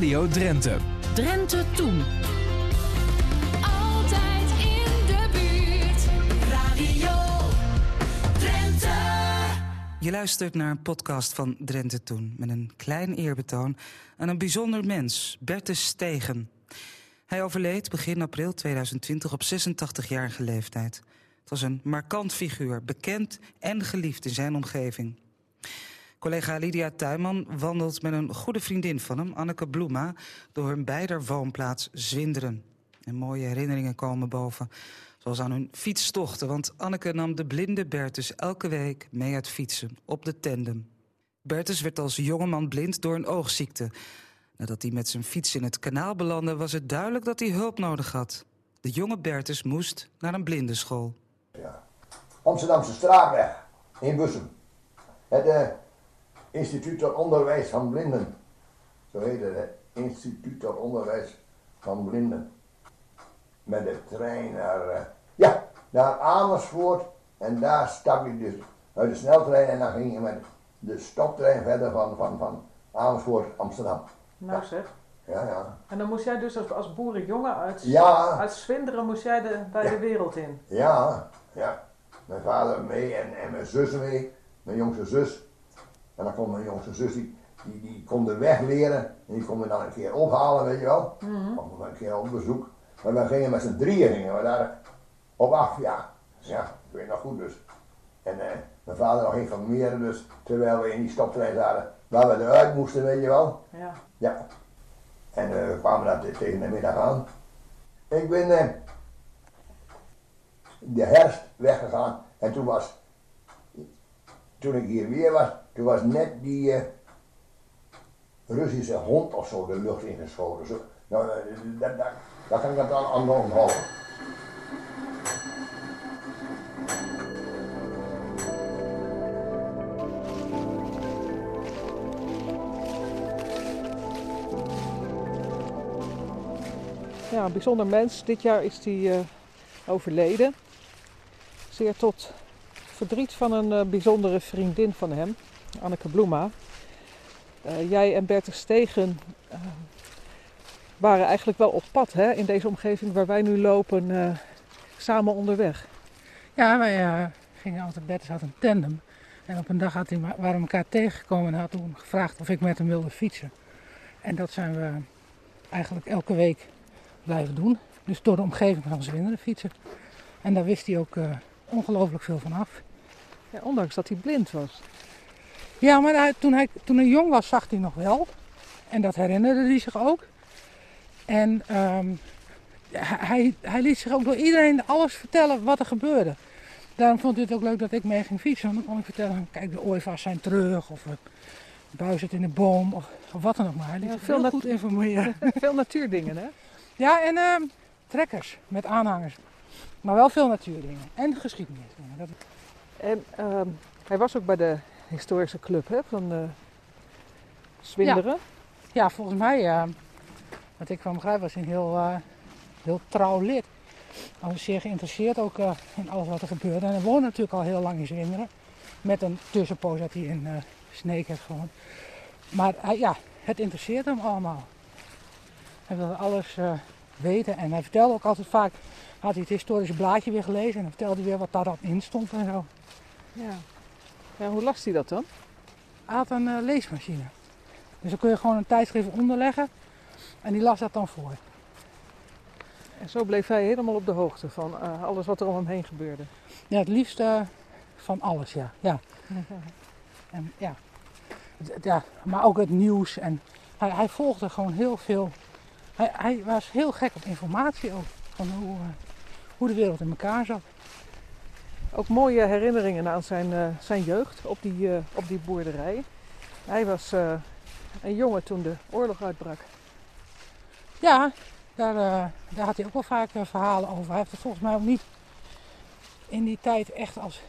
Radio Drenthe. Drenthe Toen. Altijd in de buurt. Radio Drenthe. Je luistert naar een podcast van Drenthe Toen... met een klein eerbetoon aan een bijzonder mens, Bertus Stegen. Hij overleed begin april 2020 op 86-jarige leeftijd. Het was een markant figuur, bekend en geliefd in zijn omgeving. Collega Lydia Tuinman wandelt met een goede vriendin van hem, Anneke Bloema... door hun beider woonplaats Zwinderen. En mooie herinneringen komen boven, zoals aan hun fietstochten... want Anneke nam de blinde Bertus elke week mee uit fietsen, op de tandem. Bertus werd als jongeman blind door een oogziekte. Nadat hij met zijn fiets in het kanaal belandde... was het duidelijk dat hij hulp nodig had. De jonge Bertus moest naar een blindenschool. Amsterdamse straatweg in Bussum. Het Instituut tot Onderwijs van Blinden. Zo heet het, Instituut tot Onderwijs van Blinden. Met de trein naar, eh, ja, naar Amersfoort. En daar stap je dus uit de sneltrein en dan ging je met de stoptrein verder van, van, van Amersfoort, Amsterdam. Nou zeg. Ja, ja. En dan moest jij dus als, als boerenjongen uit, Ja. uit Zwinderen moest jij de, bij de wereld in. Ja, ja. Mijn vader mee en, en mijn zus mee, mijn jongste zus. En dan kon mijn jongste zus, die, die, die kon de weg leren. En die kon me dan een keer ophalen, weet je wel. Of een keer op bezoek. Maar we gingen met z'n drieën gingen we daar op af, ja. Ja, ik weet nog goed dus. En eh, mijn vader nog informeren dus, terwijl we in die stoptrein zaten, waar we eruit moesten, weet je wel. Ja. Ja. En eh, we kwamen daar te- tegen de middag aan. Ik ben eh, de herfst weggegaan en toen was, toen ik hier weer was, toen was net die eh, Russische hond of zo de lucht ingeschoten. Zo, nou, eh, dat, dat, dat kan ik het aan, ja, een bijzonder mens. Dit jaar is hij eh, overleden. Zeer tot verdriet van een eh, bijzondere vriendin van hem, Anneke Bloema. Eh, jij en Bertus Stegen eh, waren eigenlijk wel op pad hè, in deze omgeving waar wij nu lopen, eh, samen onderweg. Ja, wij gingen altijd, Bertus had een tandem. En op een dag had hij, waren we elkaar tegengekomen en had toen gevraagd of ik met hem wilde fietsen. En dat zijn we eigenlijk elke week blijven doen. Dus door de omgeving van Zwinderen fietsen. En daar wist hij ook ongelooflijk veel van af. Ja, ondanks dat hij blind was. Ja, maar hij- toen, hij, toen hij jong was zag hij nog wel. En dat herinnerde hij zich ook. En ehm, hij, hij- liet zich ook door iedereen alles vertellen wat er gebeurde. Daarom vond hij het ook leuk dat ik mee ging fietsen. Want dan kon ik vertellen, kijk de ooievaars zijn terug. Of buis zit in de boom. Of, of wat dan ook maar. Hij liet Ja, veel heel goed informeren. Veel natuurdingen hè? ja, en ehm, trekkers met aanhangers. Maar wel veel natuurdingen. En geschiedenis. Dat, En ehm, hij was ook bij de historische club hè, van eh Zwinderen. Ja, volgens mij, eh, wat ik van begrijp, was hij een heel, eh, heel trouw lid. Hij was zeer geïnteresseerd ook eh, in alles wat er gebeurde. En hij woonde natuurlijk al heel lang in Zwinderen. Met een tussenpoos dat hij in uh, Sneek heeft gewoond. Maar ja, het interesseert hem allemaal. Hij wilde alles weten. En hij vertelde ook altijd vaak, had hij het historische blaadje weer gelezen. En dan vertelde hij weer wat daar dan in stond en zo. Ja. Ja, hoe las hij dat dan? Hij had een eh, leesmachine. Dus dan kun je gewoon een tijdschrift onderleggen. En die las dat dan voor. En zo bleef hij helemaal op de hoogte van eh, alles wat er om hem heen gebeurde. Ja, het liefst eh, van alles, ja. ja. En, ja. Maar ook het nieuws. En hij, hij volgde gewoon heel veel. Hij, hij was heel gek op informatie ook. Van hoe, eh, hoe de wereld in elkaar zat. Ook mooie herinneringen aan zijn, eh, zijn jeugd op die, eh, op die boerderij. Hij was eh, een jongen toen de oorlog uitbrak. Ja, daar, daar had hij ook wel vaak verhalen over. Hij heeft het volgens mij ook niet in die tijd echt als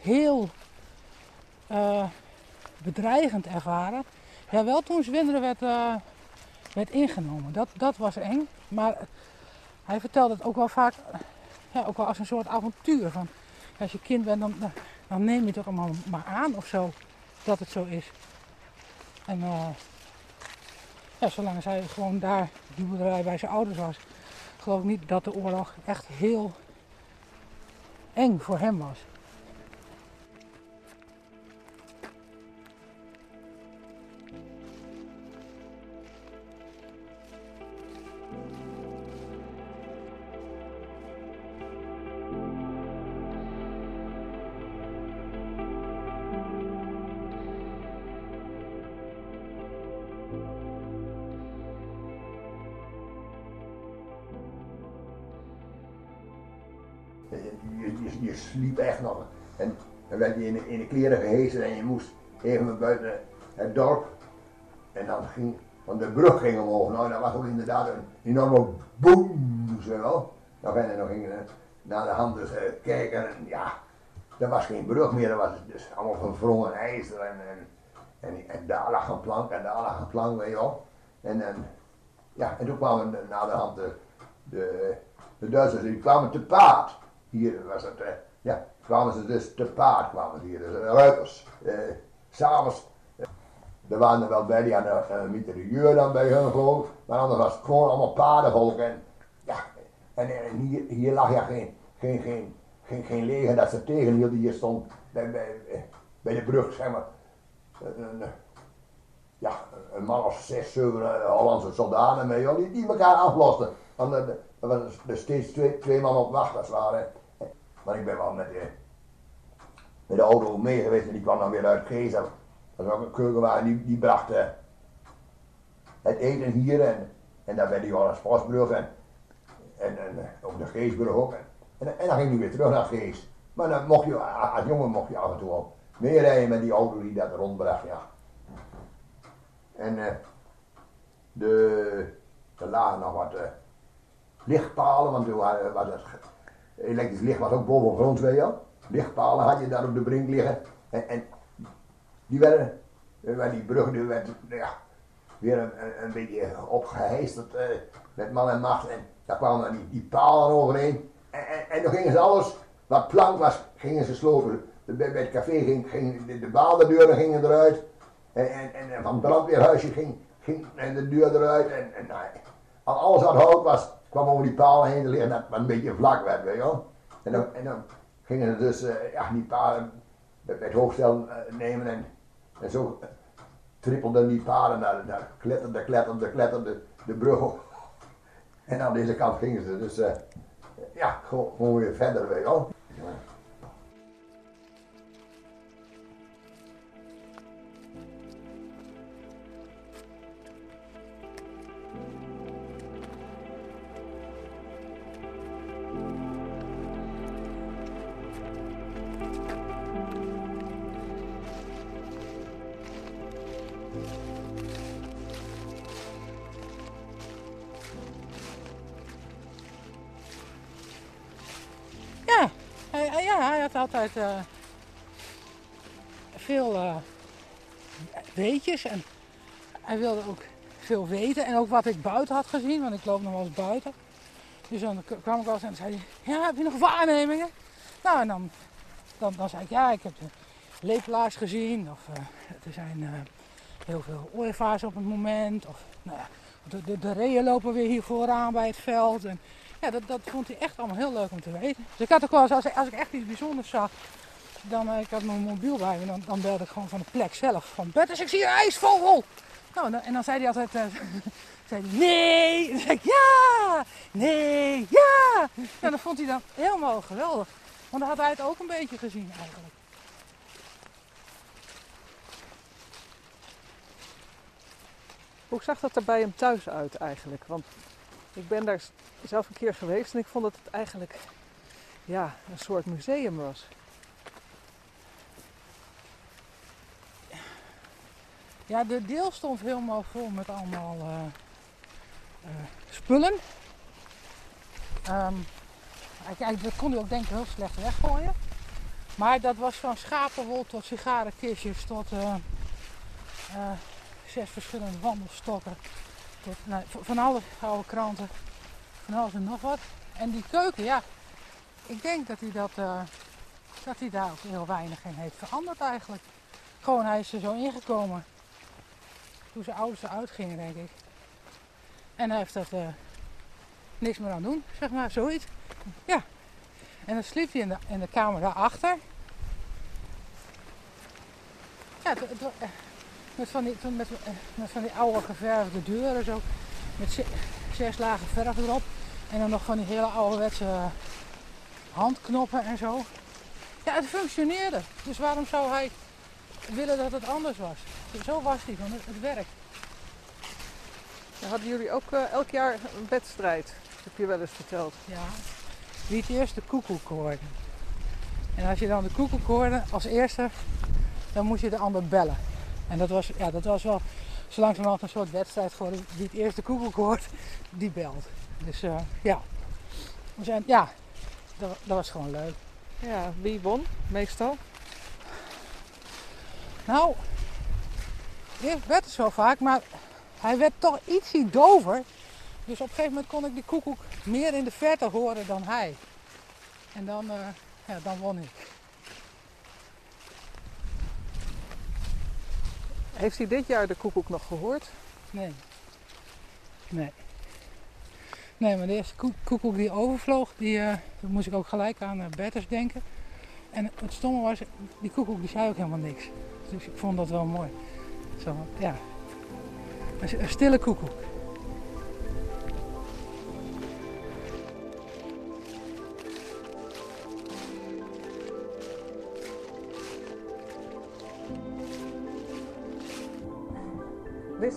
heel bedreigend ervaren. Ja, wel toen Zwinderen werd, werd ingenomen. Dat, dat was eng. Maar hij vertelde het ook wel vaak ja, ook wel als een soort avontuur. Van, als je kind bent, dan, dan- neem je het ook allemaal maar aan of zo. Dat het zo is. En eh, ja, zolang hij gewoon daar, die boerderij bij zijn ouders was, geloof ik niet dat de oorlog echt heel eng voor hem was. Je, sliep echt nog. En dan werd je in de, kleren gehezen en je moest even buiten het dorp. En dan ging, want de brug ging omhoog. Nou, dat was ook inderdaad een enorme boom, zo wel. Nou, dan gingen naar de hand eh, kijken en ja, er was geen brug meer. Dat was dus allemaal verwrongen ijzer en, en, en, en daar lag een plank en daar lag een plank, weet je wel. En, en, ja, en toen kwamen na de hand de, de, de Duitsers, die kwamen te paard. Hier was het, eh, ja, kwamen ze dus te paard, kwamen ze hier, dus de ruiters. Eh, S'avonds, eh, er waren er wel bij die aan de mitrailleur dan bij hun geloof, maar anders was het gewoon allemaal paardenvolk en ja, en, hier, hier lag ja geen, geen, geen, geen, geen leger dat ze tegenhielden, hier stond bij, bij, bij de brug, zeg maar, een, ja, een man of zes, zeven eh, Hollandse soldaten mee, die, die elkaar aflosten. Want er, waren er steeds twee, twee man op wacht, als het ware. Maar ik ben wel met de, met de auto mee geweest en die kwam dan weer uit Gezel. Dat was ook een keukenwagen, die, die bracht eh, het eten hier en, en daar bij die Hollandse Postbrug en, en, en eh, ook de Geesbrug ook. En, en, dan ging hij weer terug naar Geest. Maar dan mocht je, als jongen mocht je af en toe al meerijden met die auto die dat rondbracht, ja. En eh, de, er lagen nog wat lichtpalen, want toen was het elektrisch licht was ook boven grond, weet. Lichtpalen had je daar op de brink liggen. En, en die werden, eh, waar die brug die werd ja, weer een, een, beetje opgeheisterd eh, met man en macht. En daar kwamen dan die, die palen overheen. En, en, en toen gingen ze alles, wat plank was, gingen ze slopen. De- Bij, het café ging, de, de baaldeuren gingen eruit. En, en, en, van het brandweerhuisje ging, ging de deur eruit. En, en nou, al- alles wat hout was, kwam over die palen heen te liggen dat het een beetje vlak werd, weet je wel. En dan, en dan gingen ze dus eh, ja, die palen bij het hoofdstel eh, nemen en, en zo eh, trippelden die palen naar, naar kletterde, kletterde, kletterde de brug. En aan deze kant gingen ze dus ja, gewoon, gewoon weer verder, weet je wel. Had altijd eh, veel eh, weetjes en hij wilde ook veel weten. En ook wat ik buiten had gezien, want ik loop nog wel eens buiten. Dus dan kwam ik wel eens en zei hij, ja, heb je nog waarnemingen? Nou, en dan, dan, dan zei ik, ja, ik heb de lepelaars gezien. Of er zijn eh, heel veel ooievaars op het moment. Of nou de, de, de reeën lopen weer hier vooraan bij het veld. En, ja, dat, dat vond hij echt allemaal heel leuk om te weten. Dus ik had ook wel eens, als, als ik echt iets bijzonders zag, dan eh, ik had mijn mobiel bij me, dan, dan belde ik gewoon van de plek zelf. Van Bertus, ik zie een ijsvogel! Nou, en dan, en dan zei hij altijd, eh, zei hij, nee! En dan zei ik, ja! Nee, ja! Ja, dat vond hij dan helemaal geweldig. Want dan had hij het ook een beetje gezien eigenlijk. Hoe zag dat er bij hem thuis uit eigenlijk? Want ik ben daar zelf een keer geweest en ik vond dat het eigenlijk ja, een soort museum was. Ja, de deel stond helemaal vol met allemaal eh, eh, spullen. Ehm, kijk, dat kon hij ook denk ik heel slecht weggooien. Maar dat was van schapenwol tot sigarenkistjes tot eh, zes verschillende wandelstokken. Nou, van alle oude kranten, van alles en nog wat. En die keuken, ja, ik denk dat hij, dat, eh, dat hij daar ook heel weinig in heeft veranderd eigenlijk. Gewoon, hij is er zo ingekomen toen zijn ouders eruit gingen, denk ik. En hij heeft er niks meer aan doen, zeg maar, zoiets. Ja. En dan sliep hij in de, in de kamer daarachter. Ja, met van die, met, eh, met van die oude geverfde deuren zo. Met ze- zes lagen verf erop. En dan nog van die hele ouderwetse handknoppen en zo. Ja, het functioneerde. Dus waarom zou hij willen dat het anders was? Zo was hij van het, het werk. Dan hadden jullie ook eh, elk jaar een wedstrijd. Dat heb je wel eens verteld. Ja. Wie het eerst de koekoek hoorde. En als je dan de koekoek hoorde als eerste, dan moest je de ander bellen. En dat was, ja, dat was wel zo langzamerhand een soort wedstrijd voor wie het eerst de koekoek hoort, die belt. Dus eh, ja. We zijn, ja, dat, dat was gewoon leuk. Ja, wie won meestal? Nou, eerst werd het zo vaak, maar hij werd toch ietsie dover. Dus op een gegeven moment kon ik die koekoek meer in de verte horen dan hij. En dan, eh, ja, dan won ik. Heeft hij dit jaar de koekoek nog gehoord? Nee. Nee. Nee, maar de eerste koek- koekoek die overvloog, die, eh, moest ik ook gelijk aan uh, denken. En het stomme was, die koekoek die zei ook helemaal niks. Dus ik vond dat wel mooi. Zo, ja. Een stille koekoek.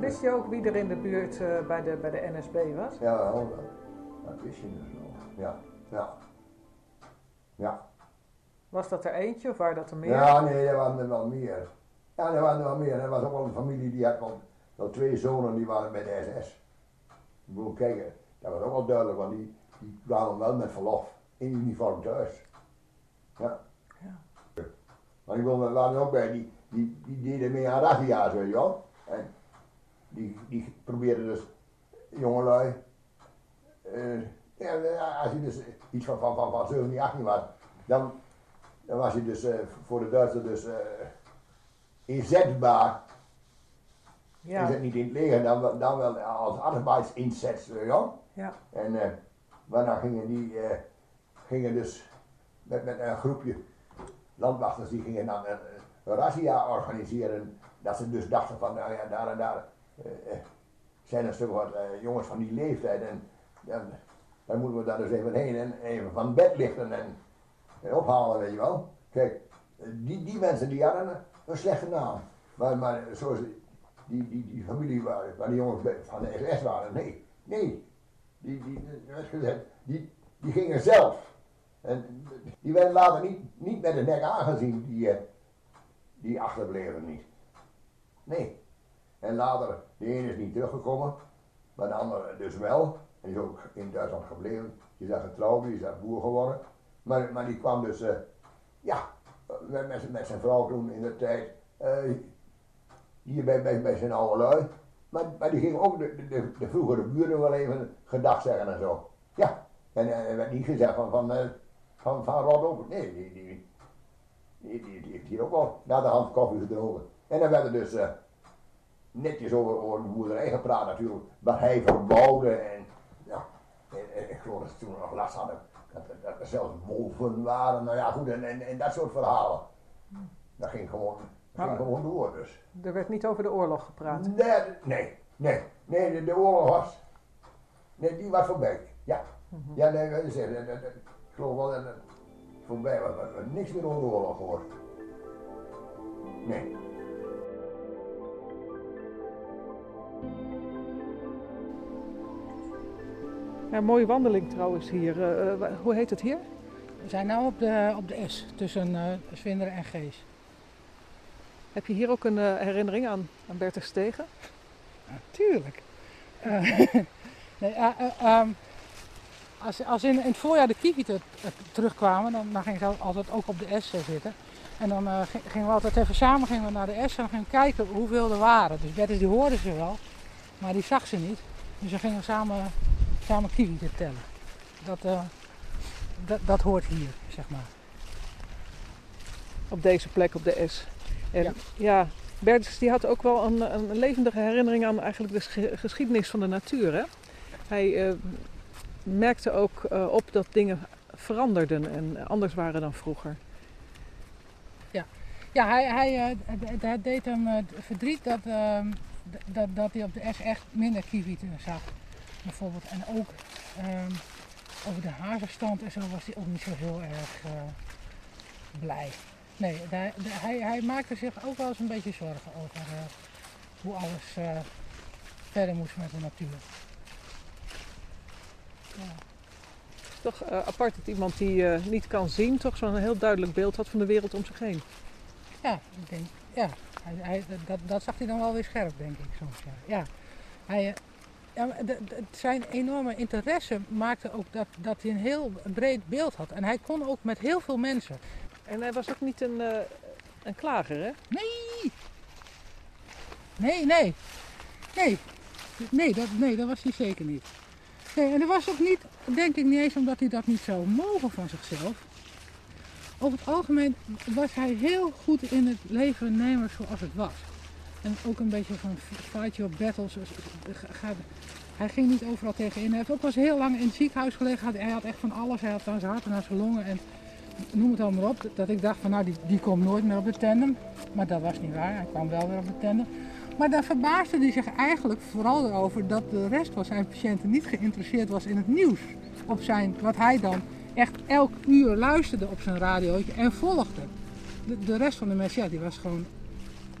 Wist, wist je ook wie er in de buurt eh, bij, de, bij de NSB was? Ja, wel. Dat wist je dus wel. Ja, ja. Ja. Was dat er eentje of waren dat er meer? Ja, nee, er waren er wel meer. Ja, er waren er wel meer. Er was ook wel een familie die had wel, wel twee zonen die waren bij de SS. Ik bedoel, kijk, dat was ook wel duidelijk, want die, die kwamen wel met verlof in uniform thuis. Ja. Ja. Maar ik bedoel, we waren ook bij, die, die, die deden mee aan razzia's, weet je wel. En die, die probeerden dus jongelui, eh, ja, als je dus iets van, van, van, van 17, 18 was, dan, dan was je dus eh, voor de Duitsers dus eh, inzetbaar. Ja. Je zit niet in het leger, dan, wel- dan wel als arbeidsinzet, wel. Ja. En eh waarna gingen die, eh, gingen dus met, met een groepje landwachters, die gingen dan een, razzia organiseren. Dat ze dus dachten van, nou ja, daar en daar eh, eh, zijn er stuk wat eh, jongens van die leeftijd. En ja, dan moeten we daar dus even heen en even van bed lichten en, en ophalen, weet je wel. Kijk, eh, die, die mensen die hadden een, slechte naam. Maar, maar zoals die, die, die familie waar, waar die jongens van de SS waren, nee, nee. Die, die, gezegd, die, die gingen zelf. En die werden later niet, niet met de nek aangezien, die, eh, die achterbleven niet. Nee. En later, de ene is niet teruggekomen, maar de andere dus wel. En is ook in Duitsland gebleven. Die is daar getrouwd, die is boer geworden. Maar, maar die kwam dus, eh, ja, met, met, zijn vrouw toen in de tijd, eh, hier bij, bij, bij zijn oude lui. Maar, maar die ging ook de, de, vroegere buren wel even gedag zeggen en zo. Ja, en eh, er werd niet gezegd van, van, van, van op. Nee, die, die, die, die, heeft hier ook wel na de hand koffie gedronken. En dan werd er dus netjes over, over de boerderij gepraat natuurlijk. Wat hij verbouwde en ja, en, en ik geloof dat ze toen nog last hadden. Dat, er- dat er zelfs wolven waren, nou ja goed, en, en, en dat soort verhalen. Dat ging gewoon, dat ging gewoon door dus. Er werd niet over de oorlog gepraat. Nee, nee, nee, nee, de, de oorlog was, nee, die was voorbij. Ja, ja, nee, het. Dat- dat- dat- Ik geloof wel dat het voorbij was, niks meer over de oorlog gehoord. Nee. Ja, mooie wandeling trouwens hier. Eh, eh, hoe heet het hier? We zijn nu op de, op de S tussen eh Zwinderen en Gees. Heb je hier ook een herinnering aan, aan Bertus Stegen? Tuurlijk. Eh, nee, eh, eh, ehm, als, als in, in het voorjaar de eh, terugkwamen, dan, dan gingen ze altijd ook op de S zitten. En dan ging- gingen we altijd even samen gingen we naar de S en dan gingen we kijken hoeveel er waren. Dus Bertus die hoorde ze wel, maar die zag ze niet. Dus dan gingen we samen, samen kievieten tellen. Dat, eh, dat, dat hoort hier, zeg maar. Op deze plek op de S. En Ja. ja, die had ook wel een, een levendige herinnering aan eigenlijk de ge- geschiedenis van de natuur. Hè? Hij eh, merkte ook eh, op dat dingen veranderden en anders waren dan vroeger. Ja, hij, hij, het deed hem verdriet dat, dat, dat hij op de S echt minder kievieten zag. Bijvoorbeeld. En ook ehm, over de hazenstand en zo was hij ook niet zo heel erg eh, blij. Nee, de- hij, hij maakte zich ook wel eens een beetje zorgen over eh, hoe alles eh, verder moest met de natuur. Ja. Het is toch apart dat iemand die niet kan zien, toch zo'n heel duidelijk beeld had van de wereld om zich heen. Ja, ik denk, ja. Hij, hij, dat, dat zag hij dan wel weer scherp, denk ik soms. Ja. Ja. Hij, ja, zijn enorme interesse maakte ook dat, dat hij een heel breed beeld had. En hij kon ook met heel veel mensen. En hij was ook niet een, eh, een klager, hè? Nee, nee, nee. Nee, nee, dat, nee, dat was hij zeker niet. Nee, en dat was ook niet, denk ik niet eens omdat hij dat niet zou mogen van zichzelf. Over het algemeen was hij heel goed in het leven nemen zoals het was. En ook een beetje van fight your battles. dus, eh, Hij ging niet overal tegenin. Hij heeft ook wel heel lang in het ziekenhuis gelegen. Hij had echt van alles. Hij had aan zijn hart en aan zijn longen. En noem het allemaal op. Dat ik dacht van nou die, die komt nooit meer op de tandem. Maar dat was niet waar. Hij kwam wel weer op de tandem. Maar daar verbaasde hij zich eigenlijk vooral erover dat de rest van zijn patiënten niet geïnteresseerd was in het nieuws. Op zijn, wat hij dan echt elk uur luisterde op zijn radiootje en volgde. De, de rest van de mensen, ja, die was gewoon